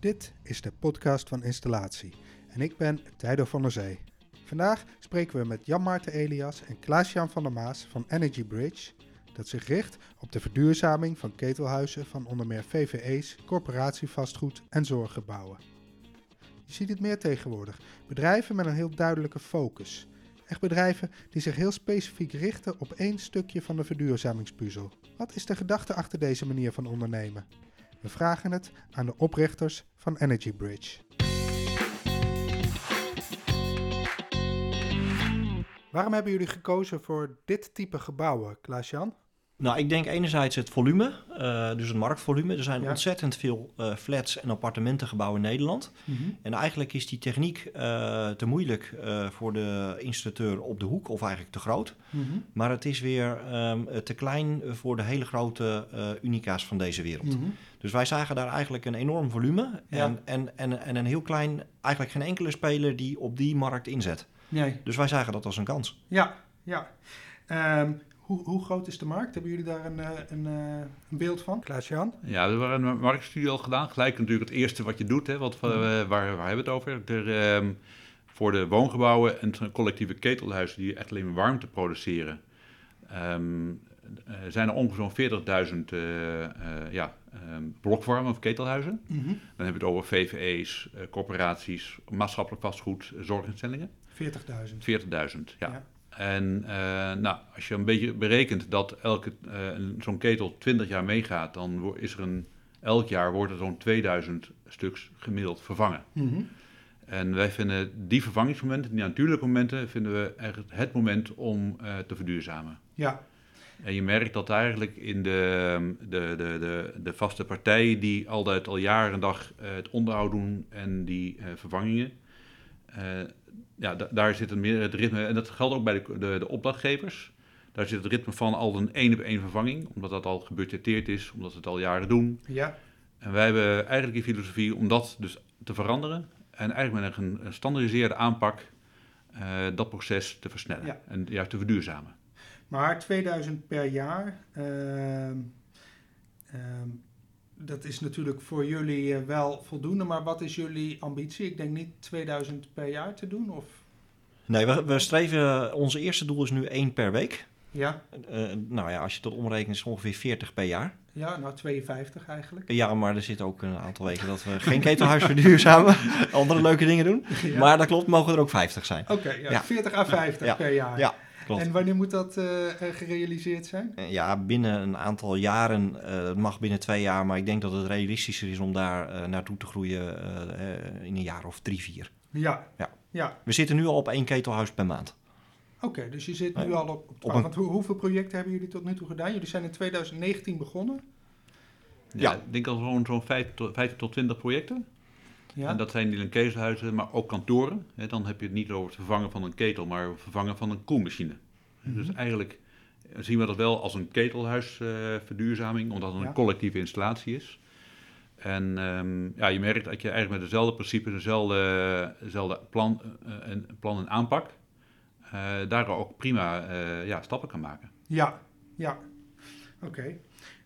Dit is de podcast van Installatie en ik ben Tijdo van der Zee. Vandaag spreken we met Jan Maarten Elias en Klaas-Jan van der Maas van Energy Bridge, dat zich richt op de verduurzaming van ketelhuizen van onder meer VVE's, corporatievastgoed en zorggebouwen. Je ziet het meer tegenwoordig, bedrijven met een heel duidelijke focus. Echt bedrijven die zich heel specifiek richten op één stukje van de verduurzamingspuzzel. Wat is de gedachte achter deze manier van ondernemen? We vragen het aan de oprichters van Energy Bridge. Waarom hebben jullie gekozen voor dit type gebouwen, Klaas-Jan? Nou, ik denk enerzijds het volume, uh, dus het marktvolume. Er zijn Ja. ontzettend veel uh, flats en appartementengebouwen in Nederland. En eigenlijk is die techniek uh, te moeilijk voor de installateur op de hoek, of eigenlijk te groot. Maar het is weer um, te klein voor de hele grote unica's van deze wereld. Dus wij zagen daar eigenlijk een enorm volume Ja. en, en, en, en een heel klein, eigenlijk geen enkele speler die op die markt inzet. Nee. Dus wij zagen dat als een kans. Ja, ja. Ehm, hoe, hoe groot is de markt? Hebben jullie daar een, eh, een, eh, een beeld van? Klaas-Jan? Ja, we hebben een marktstudie al gedaan. Gelijk natuurlijk het eerste wat je doet. Hè, wat, eh, waar, waar hebben we het over? Er, ehm, voor de woongebouwen en collectieve ketelhuizen die echt alleen maar warmte produceren... ehm, eh, zijn er ongeveer zo'n 40.000 eh, eh, ja, ehm, blokwarmen of ketelhuizen. Dan hebben we het over VVE's, eh, corporaties, maatschappelijk vastgoed, zorginstellingen. 40.000. 40.000, ja. Ja. En eh, nou, als je een beetje berekent dat elke eh, zo'n ketel 20 jaar meegaat, dan is er een, elk jaar wordt er zo'n 2000 stuks gemiddeld vervangen. Mhm. En wij vinden die vervangingsmomenten, die natuurlijke momenten, vinden we eigenlijk het moment om eh, te verduurzamen. Ja, En je merkt dat eigenlijk in de, de, de, de, de vaste partijen die altijd al jaren en dag het onderhoud doen en die vervangingen, ja, da- daar zit het meer het ritme, en dat geldt ook bij de, de, de opdrachtgevers. Daar zit het ritme van al een één op één vervanging, omdat dat al gebudgeteerd is, omdat ze het al jaren doen. ja, En wij hebben eigenlijk die filosofie om dat dus te veranderen en eigenlijk met een, standaardiseerde aanpak eh, dat proces te versnellen Ja. en juist te verduurzamen. maar 2000 per jaar. ehm, ehm, dat is natuurlijk voor jullie eh, wel voldoende, maar wat is jullie ambitie? Ik denk niet 2000 per jaar te doen, of? Nee, we, we streven, onze eerste doel is nu één per week. Ja, Eh, nou ja, als je dat omrekent is het ongeveer 40 per jaar. ja nou 52 eigenlijk. Ja, maar er zitten ook een aantal weken dat we geen ketelhuis verduurzamen. Andere leuke dingen doen. Ja. Maar dat klopt, mogen er ook 50 zijn. Oké, ja, Ja. 40 à 50 Ja. per jaar. Ja, klopt. En wanneer moet dat eh, gerealiseerd zijn? Eh, Ja, binnen een aantal jaren, eh, het mag binnen twee jaar, maar ik denk dat het realistischer is om daar eh, naartoe te groeien in een jaar of drie, vier. Ja. Ja. Ja, We zitten nu al op één ketelhuis per maand. oké. dus je zit nu Ja. al op, op 12. een- Want hoe- hoeveel projecten hebben jullie tot nu toe gedaan? Jullie zijn in 2019 begonnen. Ja, Ja. ik denk al zo'n zo'n 15 tot, 15 tot 20 projecten. Ja. En dat zijn ketelhuizen, maar ook kantoren. Hè, dan heb je het niet over het vervangen van een ketel, maar het vervangen van een koelmachine. Dus eigenlijk eh, zien we dat wel als een ketelhuisverduurzaming, omdat het Ja. een collectieve installatie is. En ehm, ja, je merkt dat je eigenlijk met dezelfde principe, dezelfde, dezelfde plan, eh, en, plan en aanpak, eh, daar ook prima eh, ja, stappen kan maken. Ja, ja. Oké.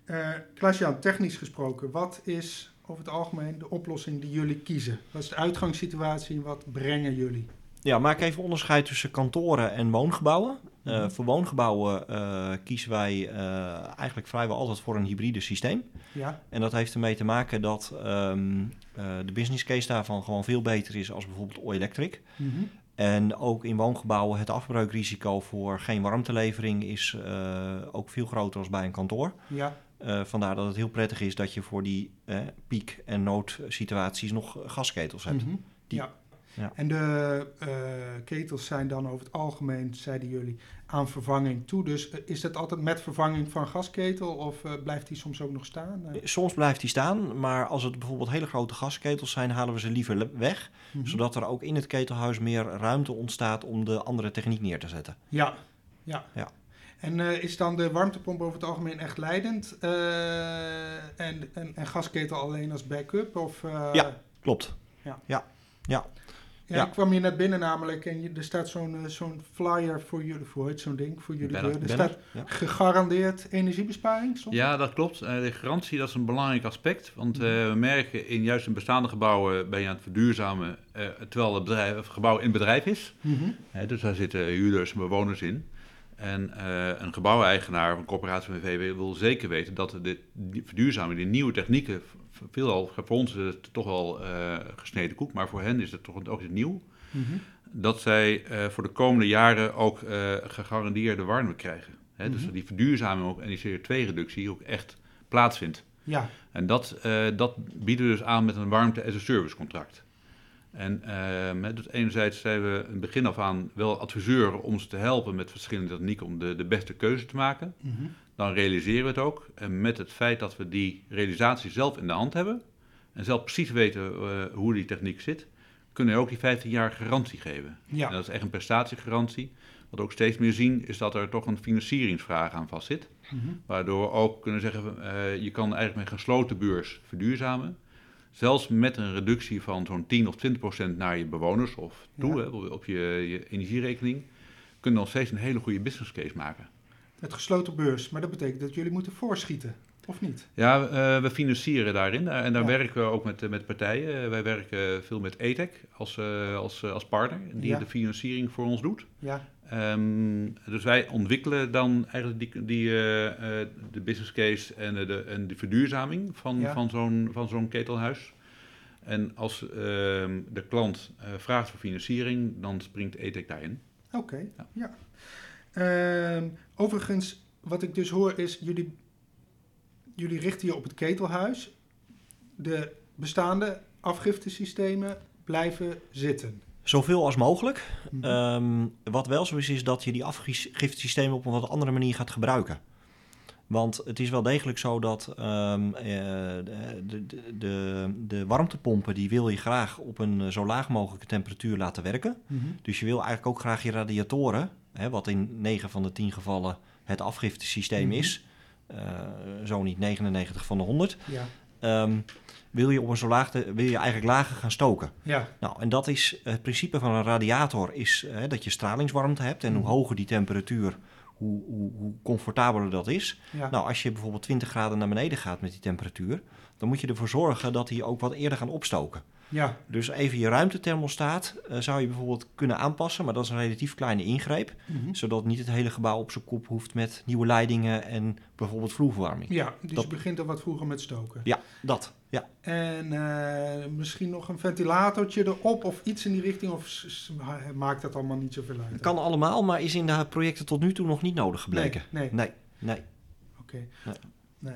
Eh Klaas-Jan, technisch gesproken, wat is over het algemeen de oplossing die jullie kiezen? Wat is de uitgangssituatie en wat brengen jullie? Ja, maak even onderscheid tussen kantoren en woongebouwen. Eh, Mhm. Voor woongebouwen eh, kiezen wij eh, eigenlijk vrijwel altijd voor een hybride systeem. Ja, En dat heeft ermee te maken dat ehm, eh, de business case daarvan gewoon veel beter is als bijvoorbeeld all-electric. Mhm. En ook in woongebouwen het afbreukrisico voor geen warmtelevering is ook veel groter als bij een kantoor. ja, Eh, vandaar dat het heel prettig is dat je voor die eh, piek- en noodsituaties nog gasketels hebt. Mhm. Die- ja. ja. En de eh, ketels zijn dan over het algemeen, zeiden jullie, aan vervanging toe. Dus is dat altijd met vervanging van gasketel of blijft die soms ook nog staan? Soms blijft die staan, maar als het bijvoorbeeld hele grote gasketels zijn, halen we ze liever weg. mhm. Zodat er ook in het ketelhuis meer ruimte ontstaat om de andere techniek neer te zetten. Ja, ja. Ja. En eh, is dan de warmtepomp over het algemeen echt leidend? eh, en, en, en gasketel alleen als backup? Of, eh, Ja. Klopt. Ja. Ja. ja. Ja, ik kwam hier net binnen namelijk en je, er staat zo'n zo'n flyer voor jullie, voor het zo'n ding, voor jullie deur. Er staat gegarandeerd energiebesparing. Stond? Ja, dat klopt. Uh, de garantie dat is een belangrijk aspect, want uh, we merken in juist in bestaande gebouwen ben je aan het verduurzamen, terwijl het, bedrijf, het gebouw in bedrijf is. Mm -hmm. dus daar zitten huurders en bewoners in. En een gebouweigenaar of een corporatie van VW wil zeker weten dat de, de verduurzaming, die nieuwe technieken veelal, voor ons is het toch wel uh, gesneden koek, maar voor hen is het toch ook iets nieuw. Mm Dat zij uh, voor de komende jaren ook gegarandeerde warmte krijgen. Hè? Mm -hmm. Dus mhm. die verduurzaming ook en die CO2-reductie ook echt plaatsvindt. Ja. En dat, dat bieden we dus aan met een warmte-as-a-service contract. En uh, dus enerzijds zijn we in het begin af aan wel adviseur om ze te helpen met verschillende technieken om de, de beste keuze te maken. Mm -hmm dan realiseren we het ook. En met het feit dat we die realisatie zelf in de hand hebben en zelf precies weten uh, hoe die techniek zit, kunnen we ook die 15 jaar garantie geven. Ja. En dat is echt een prestatiegarantie. Wat we ook steeds meer zien, is dat er toch een financieringsvraag aan vast zit. Mm -hmm. Waardoor we ook kunnen zeggen, uh, je kan eigenlijk met een gesloten beurs verduurzamen. Zelfs met een reductie van zo'n 10 of 20 procent naar je bewoners of toe, ja. hè, op je, je energierekening, kunnen we nog steeds een hele goede business case maken met gesloten beurs. Maar dat betekent dat jullie moeten voorschieten, of niet? Ja, uh, we financieren daarin. Uh, en daar werken we ook met, met partijen. Wij werken veel met ETEC als, als, als partner, die ja. de financiering voor ons doet. Ja. Um, dus wij ontwikkelen dan eigenlijk die, die, de business case en de, en de verduurzaming van, ja. van zo'n van zo'n ketelhuis. En als ehm, de klant vraagt voor financiering, dan springt ETEC daarin. Oké, okay. ja. Uh, overigens, wat ik dus hoor is, jullie, jullie richten je op het ketelhuis. De bestaande afgiftesystemen blijven zitten. Zoveel als mogelijk. Mm -hmm. um, wat wel zo is, is dat je die afgiftesystemen op een wat andere manier gaat gebruiken. Want het is wel degelijk zo dat um, de, de, de, de, warmtepompen... die wil je graag op een eh, zo laag mogelijke temperatuur laten werken. Mm -hmm. Dus je wil eigenlijk ook graag je radiatoren hè, wat in 9 van de 10 gevallen het afgiftesysteem mm is, uh, zo niet 99 van de 100, ja. Um, wil je op een zo laag wil je eigenlijk lager gaan stoken. Ja. Nou, en dat is het principe van een radiator is uh, dat je stralingswarmte hebt en hoe mhm. hoger die temperatuur, hoe, hoe, hoe comfortabeler dat is. Ja. Nou, als je bijvoorbeeld 20 graden naar beneden gaat met die temperatuur, dan moet je ervoor zorgen dat die ook wat eerder gaan opstoken. Ja. Dus even je ruimtethermostaat uh, zou je bijvoorbeeld kunnen aanpassen, maar dat is een relatief kleine ingreep, mm-hmm. zodat niet het hele gebouw op zijn kop hoeft met nieuwe leidingen en bijvoorbeeld vloerverwarming. Ja, dus dat... je begint er wat vroeger met stoken. Ja, dat. Ja. En uh, misschien nog een ventilatortje erop of iets in die richting, of maakt dat allemaal niet zoveel uit? Kan allemaal, maar is in de projecten tot nu toe nog niet nodig gebleken. Nee, nee. nee. nee. Oké. Okay. Nee.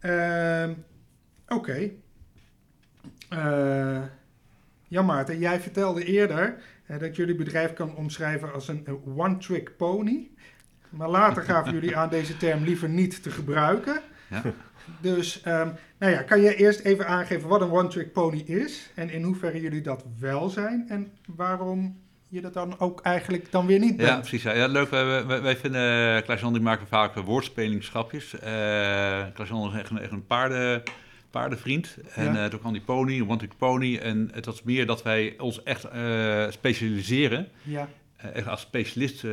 nee. Uh, Oké. Okay. Uh, ja, Maarten, jij vertelde eerder uh, dat jullie bedrijf kan omschrijven als een one-trick pony. Maar later gaven jullie aan deze term liever niet te gebruiken. Ja. Dus, um, nou ja, kan je eerst even aangeven wat een one-trick pony is en in hoeverre jullie dat wel zijn en waarom je dat dan ook eigenlijk dan weer niet bent? Ja, precies. Ja, leuk. Wij, wij, wij vinden, Klaas-Jan die maken vaak woordspelingsgrapjes. Uh, Klaas-Jan is echt een, echt een paarden paardenvriend. En ja. uh, toen kwam die pony, One Trick Pony. En het was meer dat wij ons echt uh, specialiseren. Ja. Uh, echt als specialist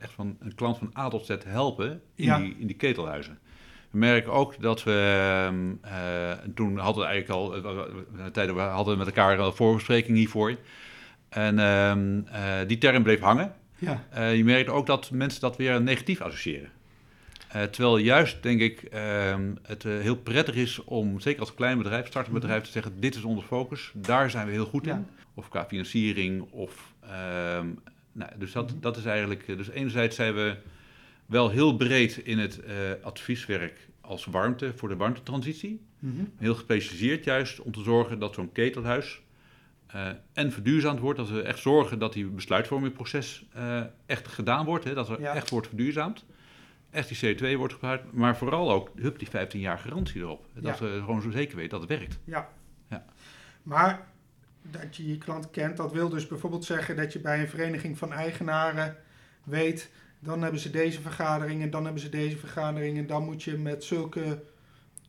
echt van een klant van A tot Z helpen in, ja. die, in die ketelhuizen. We merken ook dat we, ehm, toen hadden we eigenlijk al, tijden we hadden met elkaar een voorbespreking hiervoor. En ehm, die term bleef hangen. Ja. je merkt ook dat mensen dat weer negatief associëren. Uh, terwijl juist, denk ik, uh, het uh, heel prettig is om, zeker als klein bedrijf, startend bedrijf, mhm. te zeggen: dit is onze focus, daar zijn we heel goed in. Of qua financiering, of. Uh, nou, dus dat, mm dat is eigenlijk. Eh, dus enerzijds zijn we wel heel breed in het advieswerk als warmte voor de warmtetransitie. Mm -hmm. Heel gespecialiseerd juist om te zorgen dat zo'n ketelhuis en verduurzaamd wordt. Dat we echt zorgen dat die besluitvormingproces echt gedaan wordt, hè, dat er echt wordt verduurzaamd echt die CO2 wordt gebruikt, maar vooral ook hup, die 15 jaar garantie erop. Dat ja. we gewoon zo zeker weten dat het werkt. Ja. ja. Maar dat je je klant kent, dat wil dus bijvoorbeeld zeggen dat je bij een vereniging van eigenaren weet, dan hebben ze deze vergadering en dan hebben ze deze vergadering en dan moet je met zulke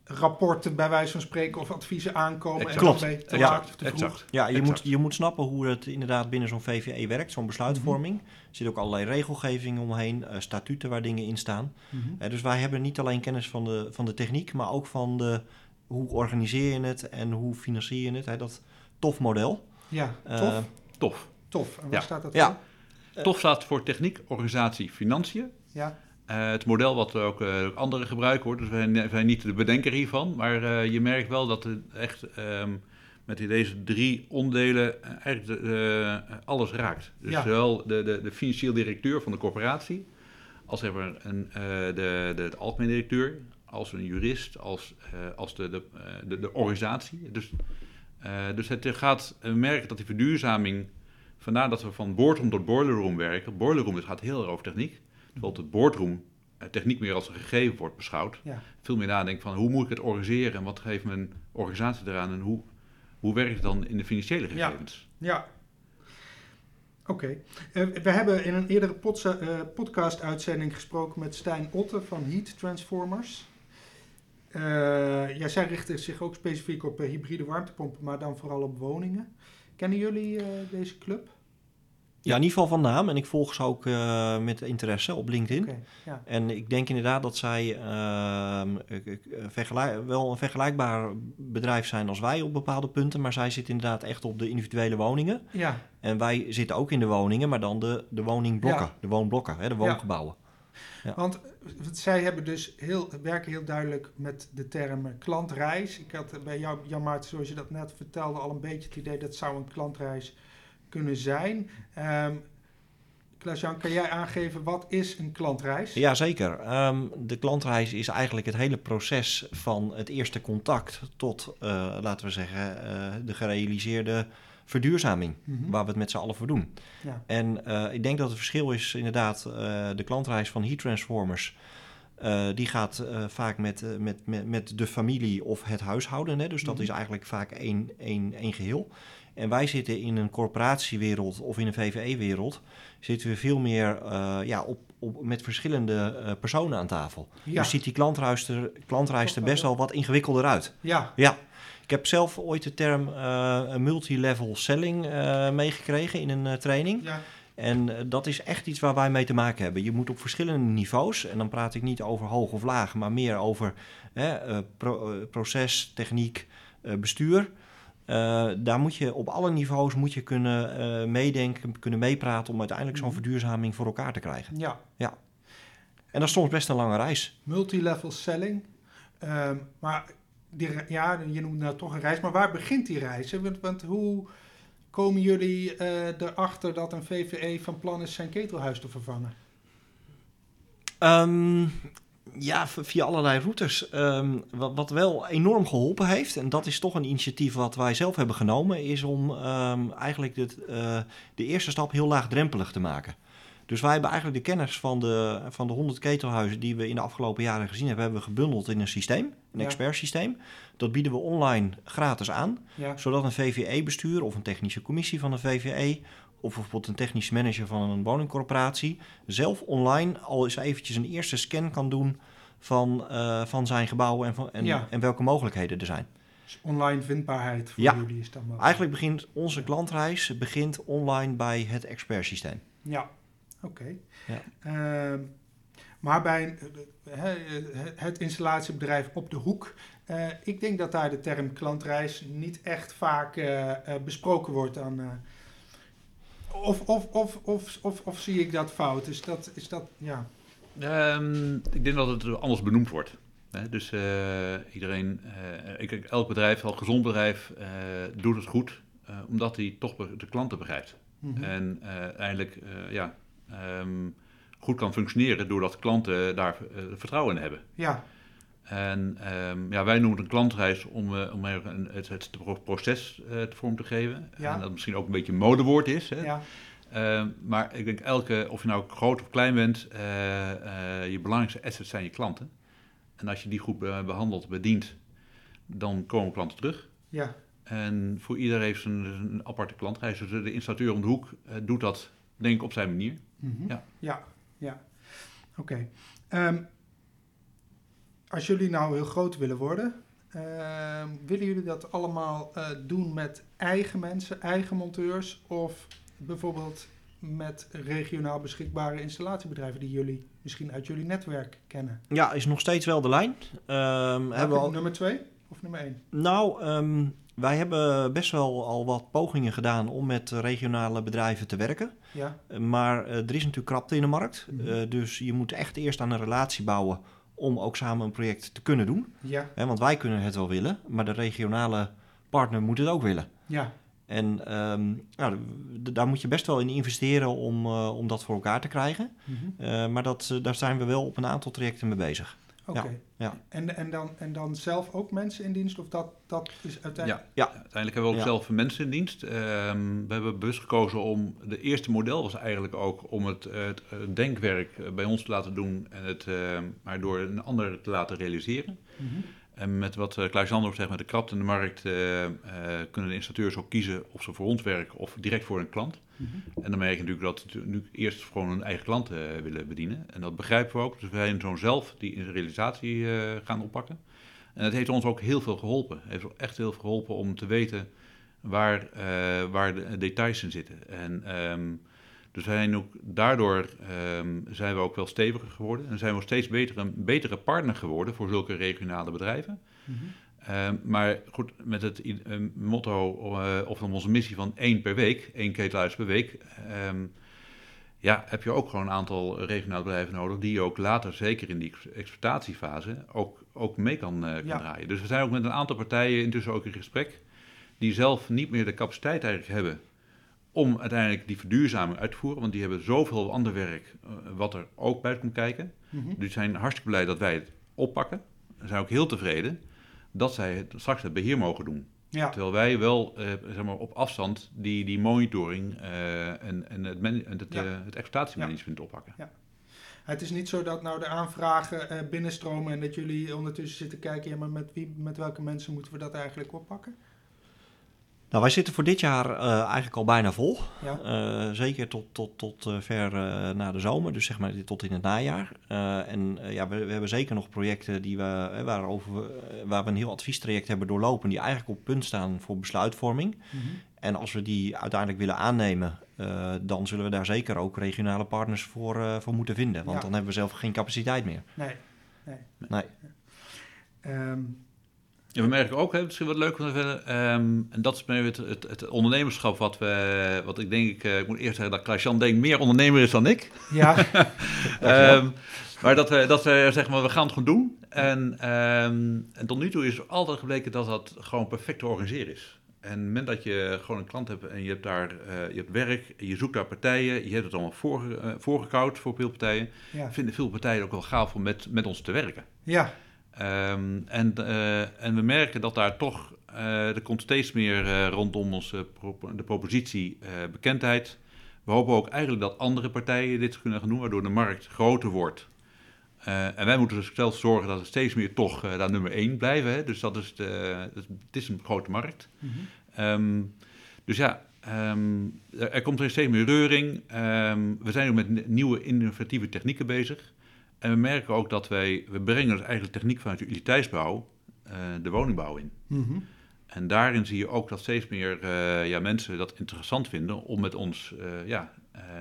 rapporten bij wijze van spreken of adviezen aankomen Exact. en dan Klopt. je te Ja. te vroeg. Exact. Ja, je Exact. moet, je moet snappen hoe het inderdaad binnen zo'n VVE werkt, zo'n besluitvorming. Er zit ook allerlei regelgeving omheen, eh, statuten waar dingen in staan. Mhm. Eh, dus wij hebben niet alleen kennis van de, van de techniek, maar ook van de, hoe organiseer je het en hoe financier je het. Hè, dat tof model. Ja, Eh, tof. Tof. tof. En waar ja. staat dat Ja. voor? Tof staat voor techniek, organisatie, financiën. Ja. Eh, het model wat ook eh, anderen gebruiken hoor. Dus wij zijn niet de bedenker hiervan. Maar eh, je merkt wel dat het echt ehm, met die- deze drie onderdelen eigenlijk alles raakt. Dus Ja. zowel de, de, de financieel directeur van de corporatie, als hebben een, de, de, de algemeen directeur, als een jurist, als, als de, de, de, de organisatie. Dus, dus het gaat we merken dat die verduurzaming, vandaar dat we van boardroom tot boiler room werken. Boiler room het gaat heel erg over techniek. Terwijl het boardroom eh, techniek meer als een gegeven wordt beschouwd. Ja. Veel meer nadenken van hoe moet ik het organiseren en wat geeft mijn organisatie eraan en hoe, hoe werkt het dan in de financiële Ja. gegevens. Ja. Oké. Eh, we hebben in een eerdere eh, podcast-uitzending gesproken met Stijn Otte van Heat Transformers. Ja, zij richten zich ook specifiek op hybride warmtepompen, maar dan vooral op woningen. Kennen jullie deze club? Ja, in ieder geval van naam. En ik volg ze ook eh, met interesse op LinkedIn. Ja. En ik denk inderdaad dat zij ehm, eh, wel een vergelijkbaar bedrijf zijn als wij op bepaalde punten. Maar zij zitten inderdaad echt op de individuele woningen. Ja, En wij zitten ook in de woningen, maar dan de, de woningblokken, Ja. de woonblokken, hè, de woongebouwen. want eh, zij hebben dus heel, werken heel duidelijk met de term klantreis. Ik had eh, bij jou, Jan Maarten, zoals je dat net vertelde, al een beetje het idee dat zou een klantreis kunnen zijn. Ehm Klaas-Jan, kan jij aangeven wat is een klantreis? Ja, zeker. Ehm, de klantreis is eigenlijk het hele proces van het eerste contact tot, eh, laten we zeggen, eh, de gerealiseerde verduurzaming, Mhm. waar we het met z'n allen voor doen. Ja. En eh, ik denk dat het verschil is inderdaad de klantreis van Heat Transformers. die gaat vaak met, met, met, met de familie of het huishouden. Hè? Dus dat Mhm. is eigenlijk vaak één, één, één geheel. En wij zitten in een corporatiewereld of in een VVE-wereld... zitten we veel meer eh, ja, op, op, met verschillende eh, personen aan tafel. Ja. Dus ziet die klantreis er, klantreis er best wel wat ingewikkelder uit. ja. Ja, ik heb zelf ooit de term eh, multilevel selling meegekregen in een training. ja. En dat is echt iets waar wij mee te maken hebben. Je moet op verschillende niveaus, en dan praat ik niet over hoog of laag, maar meer over hè, pro- proces, techniek, bestuur. Eh, daar moet je op alle niveaus moet je kunnen eh, meedenken, kunnen meepraten om uiteindelijk zo'n Mhm. verduurzaming voor elkaar te krijgen. ja. En dat is soms best een lange reis. Multilevel selling. Ehm, maar die, ja, je noemt nou toch een reis, maar waar begint die reis? hè? Want, want hoe komen jullie eh, erachter dat een VVE van plan is zijn ketelhuis te vervangen? Ehm, ja, via allerlei routes. Ehm, wat, wat wel enorm geholpen heeft, en dat is toch een initiatief wat wij zelf hebben genomen, is om ehm, eigenlijk dit, eh, de eerste stap heel laagdrempelig te maken. Dus wij hebben eigenlijk de kennis van de, van de 100 ketelhuizen die we in de afgelopen jaren gezien hebben, hebben we gebundeld in een systeem, een Ja. expertsysteem. Dat bieden we online gratis aan Ja, zodat een VVE-bestuur of een technische commissie van een VVE of bijvoorbeeld een technisch manager van een woningcorporatie zelf online al eens eventjes een eerste scan kan doen van, eh, van zijn gebouw en, van, en, Ja. en welke mogelijkheden er zijn. dus online vindbaarheid voor Ja. jullie is dan wel. Eigenlijk begint onze klantreis begint online bij het expertsysteem. Ja, oké. Ja. Ehm, maar bij een, eh, eh, het installatiebedrijf op de hoek, ik denk dat daar de term klantreis niet echt vaak besproken wordt. Dan, eh, of, of, of, of, of, of zie ik dat fout? Is dat, is dat ja. Ehm, ik denk dat het anders benoemd wordt. Hè? Dus eh, iedereen, eh, ik, elk bedrijf, elk gezond bedrijf, eh, doet het goed, omdat hij toch de klanten begrijpt. Mhm. En uiteindelijk ja, ehm, goed kan functioneren doordat klanten daar vertrouwen in hebben. Ja, En ehm, ja, wij noemen het een klantreis om, eh, om er een, het, het pro- proces eh, vorm te geven. Ja. En dat misschien ook een beetje een modewoord is. Hè? ja, Ehm, maar ik denk elke, of je nou groot of klein bent, eh, je belangrijkste assets zijn je klanten. En als je die goed be- behandelt, bedient, dan komen klanten terug. ja, En voor ieder heeft een, een aparte klantreis. Dus de installateur om de hoek doet dat, denk ik, op zijn manier. Mhm. Ja. ja, ja. Oké. Ehm, als jullie nou heel groot willen worden, ehm, willen jullie dat allemaal eh, doen met eigen mensen, eigen monteurs of bijvoorbeeld met regionaal beschikbare installatiebedrijven die jullie misschien uit jullie netwerk kennen? Ja, is nog steeds wel de lijn. Ehm, hebben we al... Nummer twee of nummer één? Nou, ehm, wij hebben best wel al wat pogingen gedaan om met regionale bedrijven te werken. Ja. Maar eh, er is natuurlijk krapte in de markt. Mhm. Eh, dus je moet echt eerst aan een relatie bouwen om ook samen een project te kunnen doen. Ja, Hè, want wij kunnen het wel willen, maar de regionale partner moet het ook willen. ja, En nou, daar moet je best wel in investeren om, eh, om dat voor elkaar te krijgen. Mhm. Eh, maar dat, eh, daar zijn we wel op een aantal trajecten mee bezig. Oké. ja. En, en, dan, en dan zelf ook mensen in dienst of dat, dat is uiteindelijk... Ja. Uiteindelijk hebben we ook Ja. zelf mensen in dienst. Ehm, we hebben bewust gekozen om... De eerste model was eigenlijk ook om het, het, het denkwerk eh, bij ons te laten doen... en het ehm, maar door een ander te laten realiseren. Mhm. En met wat uh, Klaas-Jan zegt, met de krapte in de markt... eh, eh, kunnen de installateurs ook kiezen of ze voor ons werken of direct voor een klant. Mhm. En dan merk je natuurlijk dat ze nu eerst gewoon hun eigen klanten eh, willen bedienen. En dat begrijpen we ook. Dus wij zijn zo zelf die realisatie eh, gaan oppakken. En het heeft ons ook heel veel geholpen. Het heeft echt heel veel geholpen om te weten waar, eh, waar de details in zitten. En ehm, dus zijn ook, daardoor ehm, zijn we ook wel steviger geworden. En zijn we ook steeds beter, een betere partner geworden voor zulke regionale bedrijven. Mhm. Ehm, maar goed, met het i- eh, motto eh, of onze missie van één per week, één ketelhuis per week, ehm, ja, heb je ook gewoon een aantal regionale bedrijven nodig die je ook later, zeker in die ex- exploitatiefase, ook, ook mee kan, eh, kan Ja. draaien. Dus we zijn ook met een aantal partijen intussen ook in gesprek, die zelf niet meer de capaciteit eigenlijk hebben om uiteindelijk die verduurzaming uit te voeren, want die hebben zoveel ander werk eh, wat er ook bij komt kijken. Mhm. Dus die zijn hartstikke blij dat wij het oppakken. Ze zijn ook heel tevreden dat zij het, straks het beheer mogen doen. Ja, Terwijl wij wel eh, zeg maar op afstand die, die monitoring eh, en, en het, man- en het, Ja. het exploitatiemanagement oppakken. het is niet zo dat nou de aanvragen binnenstromen en dat jullie ondertussen zitten kijken, ja, maar met, wie, met welke mensen moeten we dat eigenlijk oppakken? Nou, wij zitten voor dit jaar eh, eigenlijk al bijna vol. Ja, Eh, zeker tot, tot, tot eh, ver na de zomer, dus zeg maar tot in het najaar. En ja, we, we hebben zeker nog projecten die we, eh, waarover we, waar we een heel adviestraject hebben doorlopen, die eigenlijk op punt staan voor besluitvorming. Mhm. En als we die uiteindelijk willen aannemen, dan zullen we daar zeker ook regionale partners voor, voor moeten vinden. Want Ja. dan hebben we zelf geen capaciteit meer. nee, nee. Nee. Ehm, Ja, we merken ook, hè, misschien wat leuk om te vinden, ehm, en dat is meer het, het, het ondernemerschap wat we, wat ik denk, ik, eh, ik moet eerst zeggen dat Klaas-Jan denk meer ondernemer is dan ik. ja, Ehm, maar dat we, dat we zeggen, maar we gaan het gewoon doen. En, ehm, en tot nu toe is altijd gebleken dat dat gewoon perfect te organiseren is. En op het moment dat je gewoon een klant hebt en je hebt daar eh, je hebt werk, je zoekt daar partijen, je hebt het allemaal voorge, eh, voorgekoud voor veel partijen, ja, vinden veel partijen ook wel gaaf om met, met ons te werken. ja, Ehm, en, eh, en we merken dat daar toch, eh, er komt steeds meer eh, rondom onze de propositie bekendheid. We hopen ook eigenlijk dat andere partijen dit kunnen gaan doen, waardoor de markt groter wordt. En wij moeten dus zelf zorgen dat er steeds meer toch daar nummer één blijven. Hè? Dus dat is, de, het is een grote markt. Mhm. Ehm, dus ja, ehm, er, er komt steeds meer reuring. We zijn ook met ni- nieuwe innovatieve technieken bezig. En we merken ook dat wij, we brengen dus eigenlijk techniek vanuit de utiliteitsbouw eh, de woningbouw in. Mhm. En daarin zie je ook dat steeds meer eh, ja, mensen dat interessant vinden om met ons eh, ja,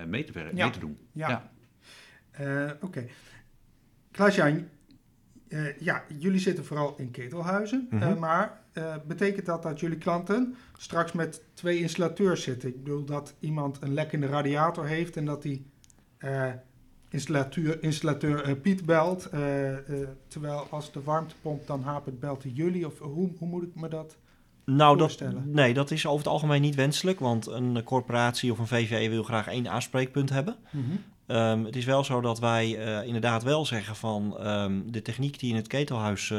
mee, te werken, Ja. mee te doen. ja. Ja. Oké. Klaas-Jan, eh, ja, jullie zitten vooral in ketelhuizen, Mhm. maar betekent dat dat jullie klanten straks met twee installateurs zitten? Ik bedoel dat iemand een lek in de radiator heeft en dat die installateur, installateur eh, Piet belt, eh, eh, terwijl als de warmtepomp dan hapert, belt hij jullie? Of hoe, hoe moet ik me dat... Nou, dat, voorstellen. nee, dat is over het algemeen niet wenselijk, want een corporatie of een VVE wil graag één aanspreekpunt hebben. Ehm, het is wel zo dat wij inderdaad wel zeggen van ehm, de techniek die in het ketelhuis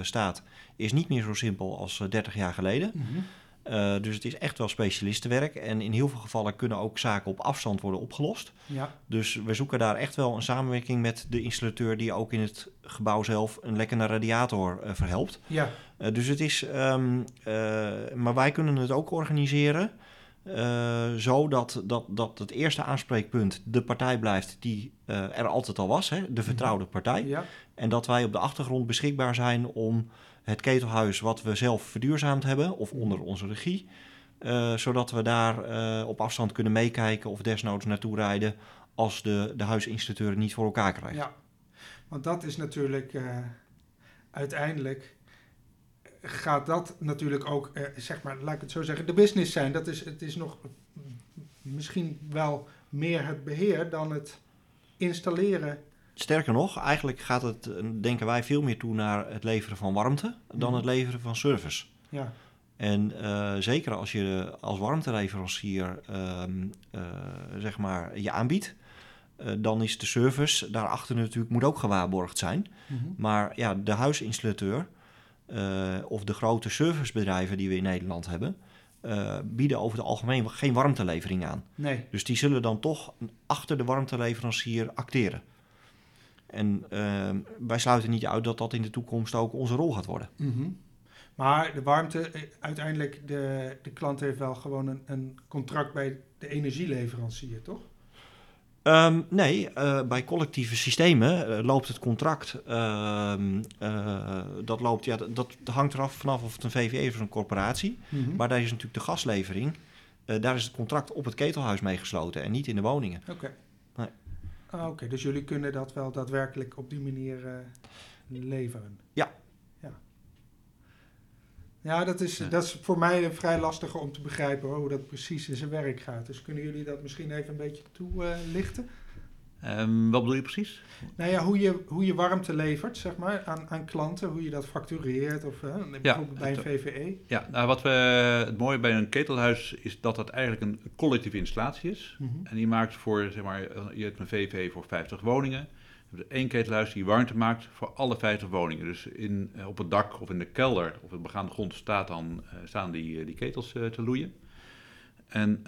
staat, is niet meer zo simpel als eh, 30 jaar geleden. Mhm. Eh, dus het is echt wel specialistenwerk en in heel veel gevallen kunnen ook zaken op afstand worden opgelost. Ja, Dus we zoeken daar echt wel een samenwerking met de installateur die ook in het gebouw zelf een lekkende radiator eh, verhelpt. ja, Eh, dus het is, ehm, eh, maar wij kunnen het ook organiseren Uh, zo dat, dat, het eerste aanspreekpunt de partij blijft die er altijd al was, hè, de vertrouwde partij. Ja. En dat wij op de achtergrond beschikbaar zijn om het ketelhuis wat we zelf verduurzaamd hebben, of onder onze regie, uh, zodat we daar op afstand kunnen meekijken of desnoods naartoe rijden als de, de huisinstallateur niet voor elkaar krijgt. Ja, want dat is natuurlijk uiteindelijk gaat dat natuurlijk ook, eh, zeg maar, laat ik het zo zeggen, de business zijn. Dat is, het is nog misschien wel meer het beheer dan het installeren. Sterker nog, eigenlijk gaat het, denken wij, veel meer toe naar het leveren van warmte dan het leveren van service. Ja. En uh, zeker als je als warmteleverancier uh, uh, zeg maar je aanbiedt, dan is de service daarachter natuurlijk moet ook gewaarborgd zijn. Mm -hmm. Maar ja, de huisinstallateur of de grote servicebedrijven die we in Nederland hebben, uh, bieden over het algemeen geen warmtelevering aan. Nee. Dus die zullen dan toch achter de warmteleverancier acteren. En uh, wij sluiten niet uit dat dat in de toekomst ook onze rol gaat worden. Mm -hmm. Maar de warmte, uiteindelijk, de, de klant heeft wel gewoon een, een contract bij de energieleverancier, toch? Um, nee, uh, bij collectieve systemen uh, loopt het contract. Uh, dat, loopt, ja, dat, dat, hangt eraf vanaf of het een VVE is of een corporatie. Mm -hmm. Maar daar is natuurlijk de gaslevering. daar is het contract op het ketelhuis mee gesloten en niet in de woningen. Oké. Okay. Ah, Oké, dus jullie kunnen dat wel daadwerkelijk op die manier leveren? Ja, ja, dat is, dat is voor mij vrij lastig om te begrijpen hoe dat precies in zijn werk gaat. Dus kunnen jullie dat misschien even een beetje toelichten? Um, wat bedoel je precies? Nou ja, hoe je, hoe je warmte levert, zeg maar, aan, aan klanten, hoe je dat factureert of uh, bijvoorbeeld bij een VVE. Ja, nou wat we, het mooie bij een ketelhuis is dat dat eigenlijk een collectieve installatie is. Mm -hmm. En die maakt voor, zeg maar, je hebt een VVE voor 50 woningen hebben één ketelhuis die warmte maakt voor alle 50 woningen. Dus in, eh, op het dak of in de kelder of op de begaande grond staat dan, uh, staan die, uh, die ketels te loeien. En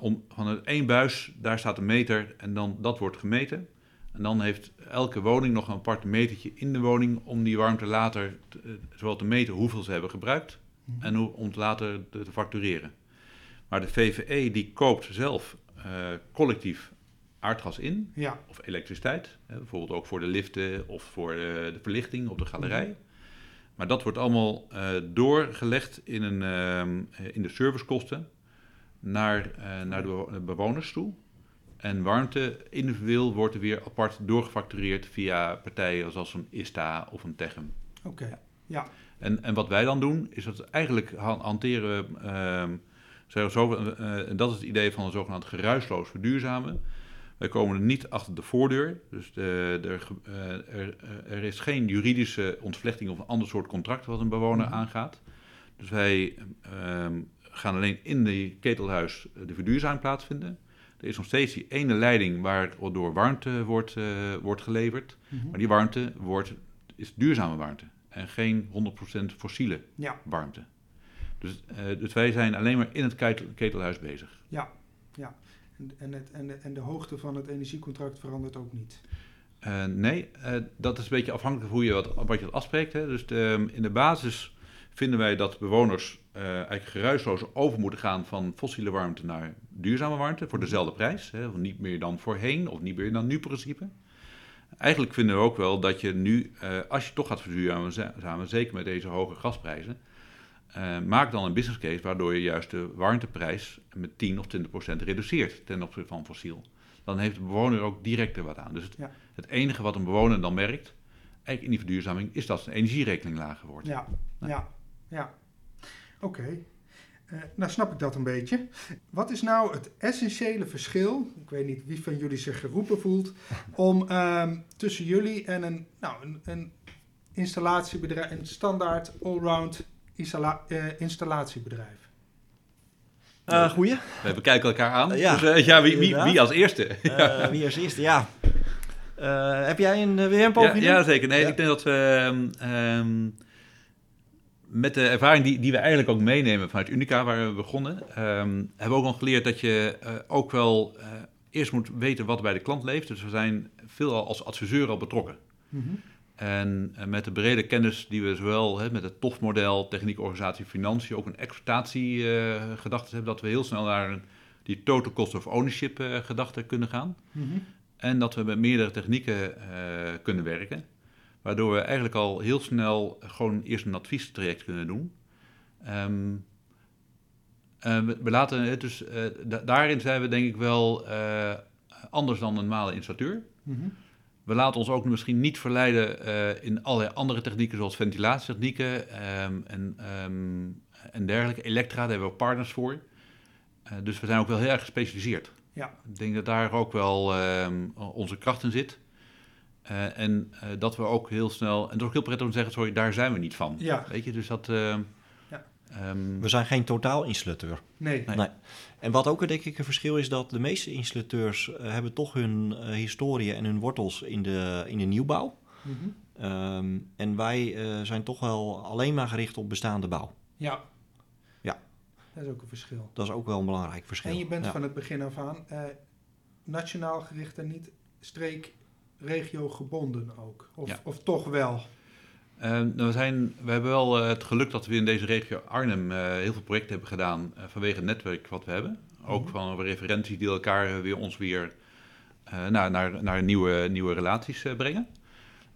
om, van het één buis, daar staat een meter en dan, dat wordt gemeten. En dan heeft elke woning nog een apart metertje in de woning om die warmte later te, zowel te meten hoeveel ze hebben gebruikt mhm. en hoe, om het later te, te, factureren. Maar de VVE die koopt zelf collectief aardgas in, ja. of elektriciteit. Hè, bijvoorbeeld ook voor de liften of voor de, de verlichting op de galerij. Mhm. Maar dat wordt allemaal uh, doorgelegd in, een, uh, in de servicekosten naar, uh, naar de bewoners toe. En warmte individueel wordt er weer apart doorgefactureerd via partijen zoals een ISTA of een Techem. Oké, ja. ja. En, en wat wij dan doen, is dat eigenlijk hanteren we, ehm, zo, zo, dat is het idee van een zogenaamd geruisloos verduurzamen. Wij komen er niet achter de voordeur. Dus de, de, eh, er, er, is geen juridische ontvlechting of een ander soort contract wat een bewoner mhm. aangaat. Dus wij um, gaan alleen in de ketelhuis de verduurzaming plaatsvinden. Er is nog steeds die ene leiding waardoor warmte wordt, uh, wordt geleverd. Mhm. Maar die warmte wordt, is duurzame warmte en geen 100% fossiele ja. warmte. Dus, uh, dus wij zijn alleen maar in het ketelhuis bezig. Ja, ja. En, het, en, de, en de hoogte van het energiecontract verandert ook niet? Uh, nee, dat is een beetje afhankelijk van hoe je wat, wat je afspreekt. Hè. Dus de, ehm, in de basis vinden wij dat bewoners eigenlijk geruisloos over moeten gaan van fossiele warmte naar duurzame warmte voor dezelfde prijs. Hè. Niet meer dan voorheen of niet meer dan nu principe. Eigenlijk vinden we ook wel dat je nu, als je toch gaat verduurzamen, zeker met deze hoge gasprijzen, uh, maak dan een business case waardoor je juist de warmteprijs met 10 of 20 procent reduceert ten opzichte van fossiel. Dan heeft de bewoner ook direct er wat aan. Dus het, het enige wat een bewoner dan merkt, eigenlijk in die verduurzaming, is dat zijn energierekening lager wordt. Ja, nou. ja, ja. Oké. Okay. Uh, eh, nou snap ik dat een beetje. Wat is nou het essentiële verschil, ik weet niet wie van jullie zich geroepen voelt, om um, tussen jullie en een, nou, een, een installatiebedrijf, een standaard allround installa uh, installatiebedrijf? Uh, goeie. We bekijken elkaar aan. Uh, ja, dus, uh, ja wie, wie, wie, als eerste? wie als eerste, ja. heb jij een WM-poging? Ja, ja, zeker. Nee, ik denk dat we um, met de ervaring die, die we eigenlijk ook meenemen vanuit Unica, waar we begonnen, um, hebben we ook nog geleerd dat je ook wel eerst moet weten wat bij de klant leeft. Dus we zijn veel als adviseur al betrokken. Mm -hmm. En uh, met de brede kennis die we zowel hè, met het TOF-model, techniek, organisatie, financiën, ook een exploitatiegedachte hebben, dat we heel snel naar een, die total cost of ownership gedachte kunnen gaan. Mhm. En dat we met meerdere technieken kunnen werken. Waardoor we eigenlijk al heel snel gewoon eerst een adviestraject kunnen doen. Um, uh, we, we, laten dus uh, da daarin zijn we denk ik wel uh, anders dan een normale installateur. Mhm. We laten ons ook misschien niet verleiden in allerlei andere technieken, zoals ventilatietechnieken um, en, um, en dergelijke. Elektra, daar hebben we ook partners voor. dus we zijn ook wel heel erg gespecialiseerd. Ja. Ik denk dat daar ook wel onze kracht in zit. Uh, en uh, dat we ook heel snel, en het is ook heel prettig om te zeggen, sorry, daar zijn we niet van. Ja. Weet je, dus dat... Uh, ja. um, we zijn geen totaalinstallateur. Nee. nee. nee. En wat ook denk ik een verschil is, dat de meeste installateurs hebben toch hun historie en hun wortels in de, in de nieuwbouw. Mm -hmm. um, en wij zijn toch wel alleen maar gericht op bestaande bouw. Ja. Ja. Dat is ook een verschil. Dat is ook wel een belangrijk verschil. En je bent ja. van het begin af aan nationaal gericht en niet streek regio gebonden ook? Of, ja. of toch wel? Uh, nou, we, zijn, we hebben wel uh, het geluk dat we in deze regio Arnhem uh, heel veel projecten hebben gedaan vanwege het netwerk wat we hebben. Ook Mhm. van referenties die elkaar weer ons weer naar, naar, naar nieuwe, nieuwe relaties brengen.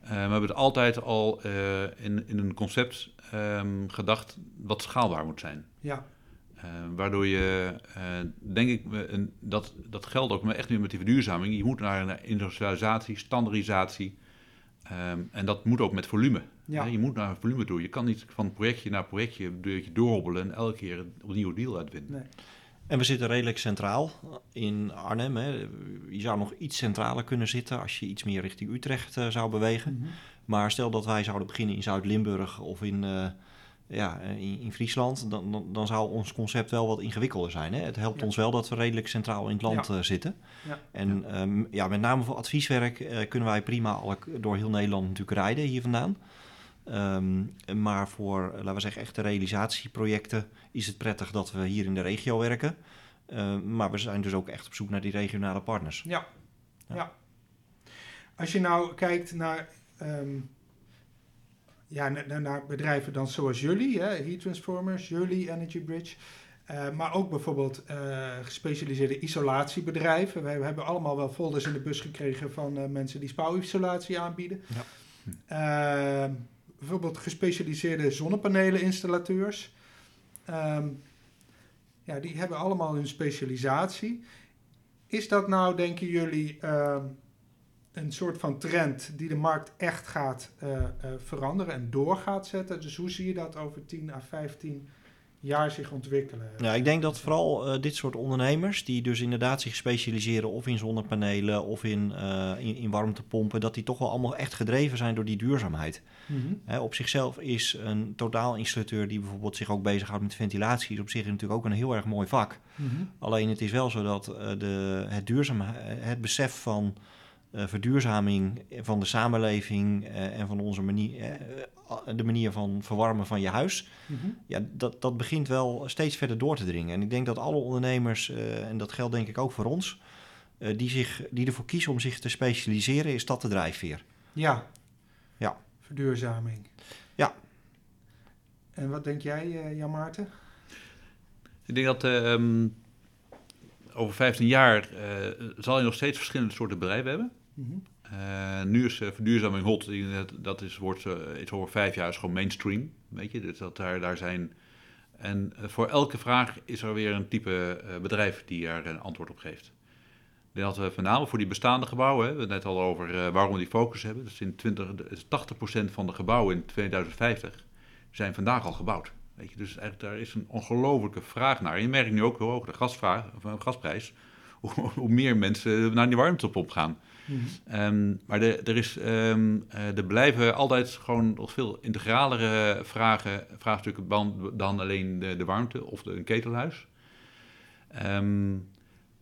we hebben het altijd al in, in een concept um, gedacht wat schaalbaar moet zijn. Ja. Uh, waardoor je, uh, denk ik, dat, dat geldt ook maar echt nu met die verduurzaming. Je moet naar een industrialisatie, standaardisatie. Um, en dat moet ook met volume. Ja. Je moet naar een volume toe. Je kan niet van projectje naar projectje deurtje doorhobbelen en elke keer een nieuwe deal uitwinnen. Nee. En we zitten redelijk centraal in Arnhem. Hè. Je zou nog iets centraler kunnen zitten als je iets meer richting Utrecht zou bewegen. Mm -hmm. Maar stel dat wij zouden beginnen in Zuid-Limburg of in ja, in, in Friesland, dan, dan, dan, zou ons concept wel wat ingewikkelder zijn. Hè? Het helpt Ja. ons wel dat we redelijk centraal in het land Ja. uh, zitten. Ja. En ja. ja, met name voor advieswerk uh, kunnen wij prima alle, door heel Nederland natuurlijk rijden hier vandaan. Um, maar voor, laten we zeggen, echte realisatieprojecten is het prettig dat we hier in de regio werken. Uh, maar we zijn dus ook echt op zoek naar die regionale partners. Ja. Ja. ja. Als je nou kijkt naar, um, ja, naar, naar, bedrijven dan zoals jullie, hè, Heat Transformers, jullie, Energy Bridge. Uh, maar ook bijvoorbeeld uh, gespecialiseerde isolatiebedrijven. We hebben allemaal wel folders in de bus gekregen van uh, mensen die spouwisolatie aanbieden. Ja. Ehm, bijvoorbeeld gespecialiseerde zonnepaneleninstallateurs. Um, ja, die hebben allemaal hun specialisatie. Is dat nou, denken jullie, uh, een soort van trend die de markt echt gaat uh, uh, veranderen en door gaat zetten? Dus hoe zie je dat over 10 à 15 jaar zich ontwikkelen? Ja, ik denk dat vooral uh, dit soort ondernemers, die dus inderdaad zich specialiseren of in zonnepanelen of in, in, in, warmtepompen, dat die toch wel allemaal echt gedreven zijn door die duurzaamheid. Mm-hmm. He, op zichzelf is een totaalinstallateur die bijvoorbeeld zich ook bezighoudt met ventilatie, is op zich natuurlijk ook een heel erg mooi vak. Mm-hmm. Alleen het is wel zo dat de, het, duurzaam, het besef van verduurzaming van de samenleving uh, en van onze manier, uh, de manier van verwarmen van je huis, mm-hmm. ja, dat, dat begint wel steeds verder door te dringen. En ik denk dat alle ondernemers, uh, en dat geldt denk ik ook voor ons, uh, die, zich, die ervoor kiezen om zich te specialiseren, is dat de drijfveer. Ja. Ja. Verduurzaming. Ja. En wat denk jij, uh, Jan Maarten? Ik denk dat um, over 15 jaar zal je nog steeds verschillende soorten bedrijven hebben. Uh, nu is uh, verduurzaming hot, dat is, wordt uh, iets over vijf jaar is gewoon mainstream, weet je, dus dat daar, daar zijn... En voor elke vraag is er weer een type bedrijf die er een antwoord op geeft. Dat we met voor die bestaande gebouwen, hè, we hebben het net al over waarom we die focus hebben, dus in 20, 80% van de gebouwen in 2050 zijn vandaag al gebouwd. Weet je, dus eigenlijk daar is een ongelofelijke vraag naar. Je merkt nu ook hoe hoog de gasvraag, gasprijs, hoe, hoe meer mensen naar die warmtepomp gaan. Mm-hmm. Um, maar de, er, is, um, uh, er blijven altijd gewoon nog veel integralere vragen, vraagstukken dan, alleen de, de warmte of de, een ketelhuis. Um,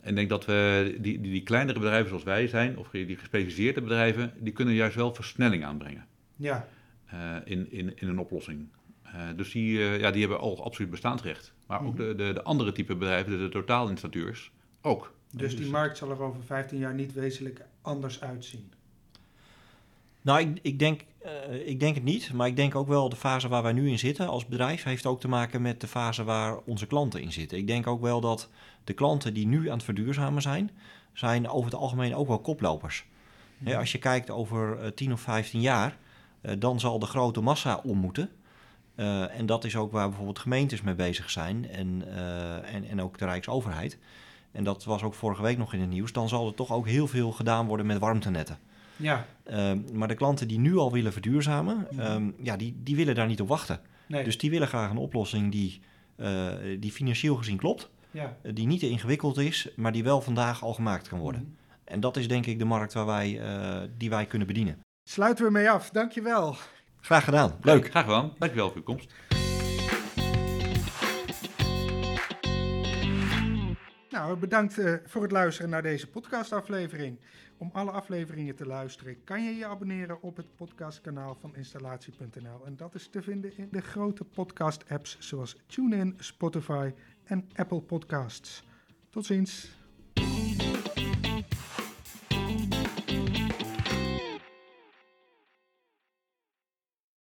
en ik denk dat we die, die, die, kleinere bedrijven zoals wij zijn, of die gespecialiseerde bedrijven, die kunnen juist wel versnelling aanbrengen ja. uh, in, in, in een oplossing. Uh, dus die, uh, ja, die hebben al absoluut bestaansrecht. Maar ook de, de, de andere type bedrijven, de, de totaalinstallateurs, ook. Dus die markt zal er over 15 jaar niet wezenlijk anders uitzien. Nou, ik, ik, denk, uh, ik denk het niet. Maar ik denk ook wel de fase waar wij nu in zitten als bedrijf... heeft ook te maken met de fase waar onze klanten in zitten. Ik denk ook wel dat de klanten die nu aan het verduurzamen zijn... zijn over het algemeen ook wel koplopers. Ja, als je kijkt over uh, 10 of 15 jaar... Uh, dan zal de grote massa om moeten... En dat is ook waar bijvoorbeeld gemeentes mee bezig zijn en, en, en ook de Rijksoverheid. En dat was ook vorige week nog in het nieuws. Dan zal er toch ook heel veel gedaan worden met warmtenetten. Ja. Uh, maar de klanten die nu al willen verduurzamen, ja. Um, ja, die, die willen daar niet op wachten. Nee. Dus die willen graag een oplossing die, die financieel gezien klopt. Ja. die niet te ingewikkeld is, maar die wel vandaag al gemaakt kan worden. Mm. En dat is denk ik de markt waar wij, die wij kunnen bedienen. Sluiten we mee af. Dankjewel. Graag gedaan. Leuk. Graag gedaan. Dankjewel voor uw komst. Nou, bedankt uh, voor het luisteren naar deze podcastaflevering. Om alle afleveringen te luisteren kan je je abonneren op het podcastkanaal van installatie.nl. En dat is te vinden in de grote podcast-apps zoals TuneIn, Spotify en Apple Podcasts. Tot ziens.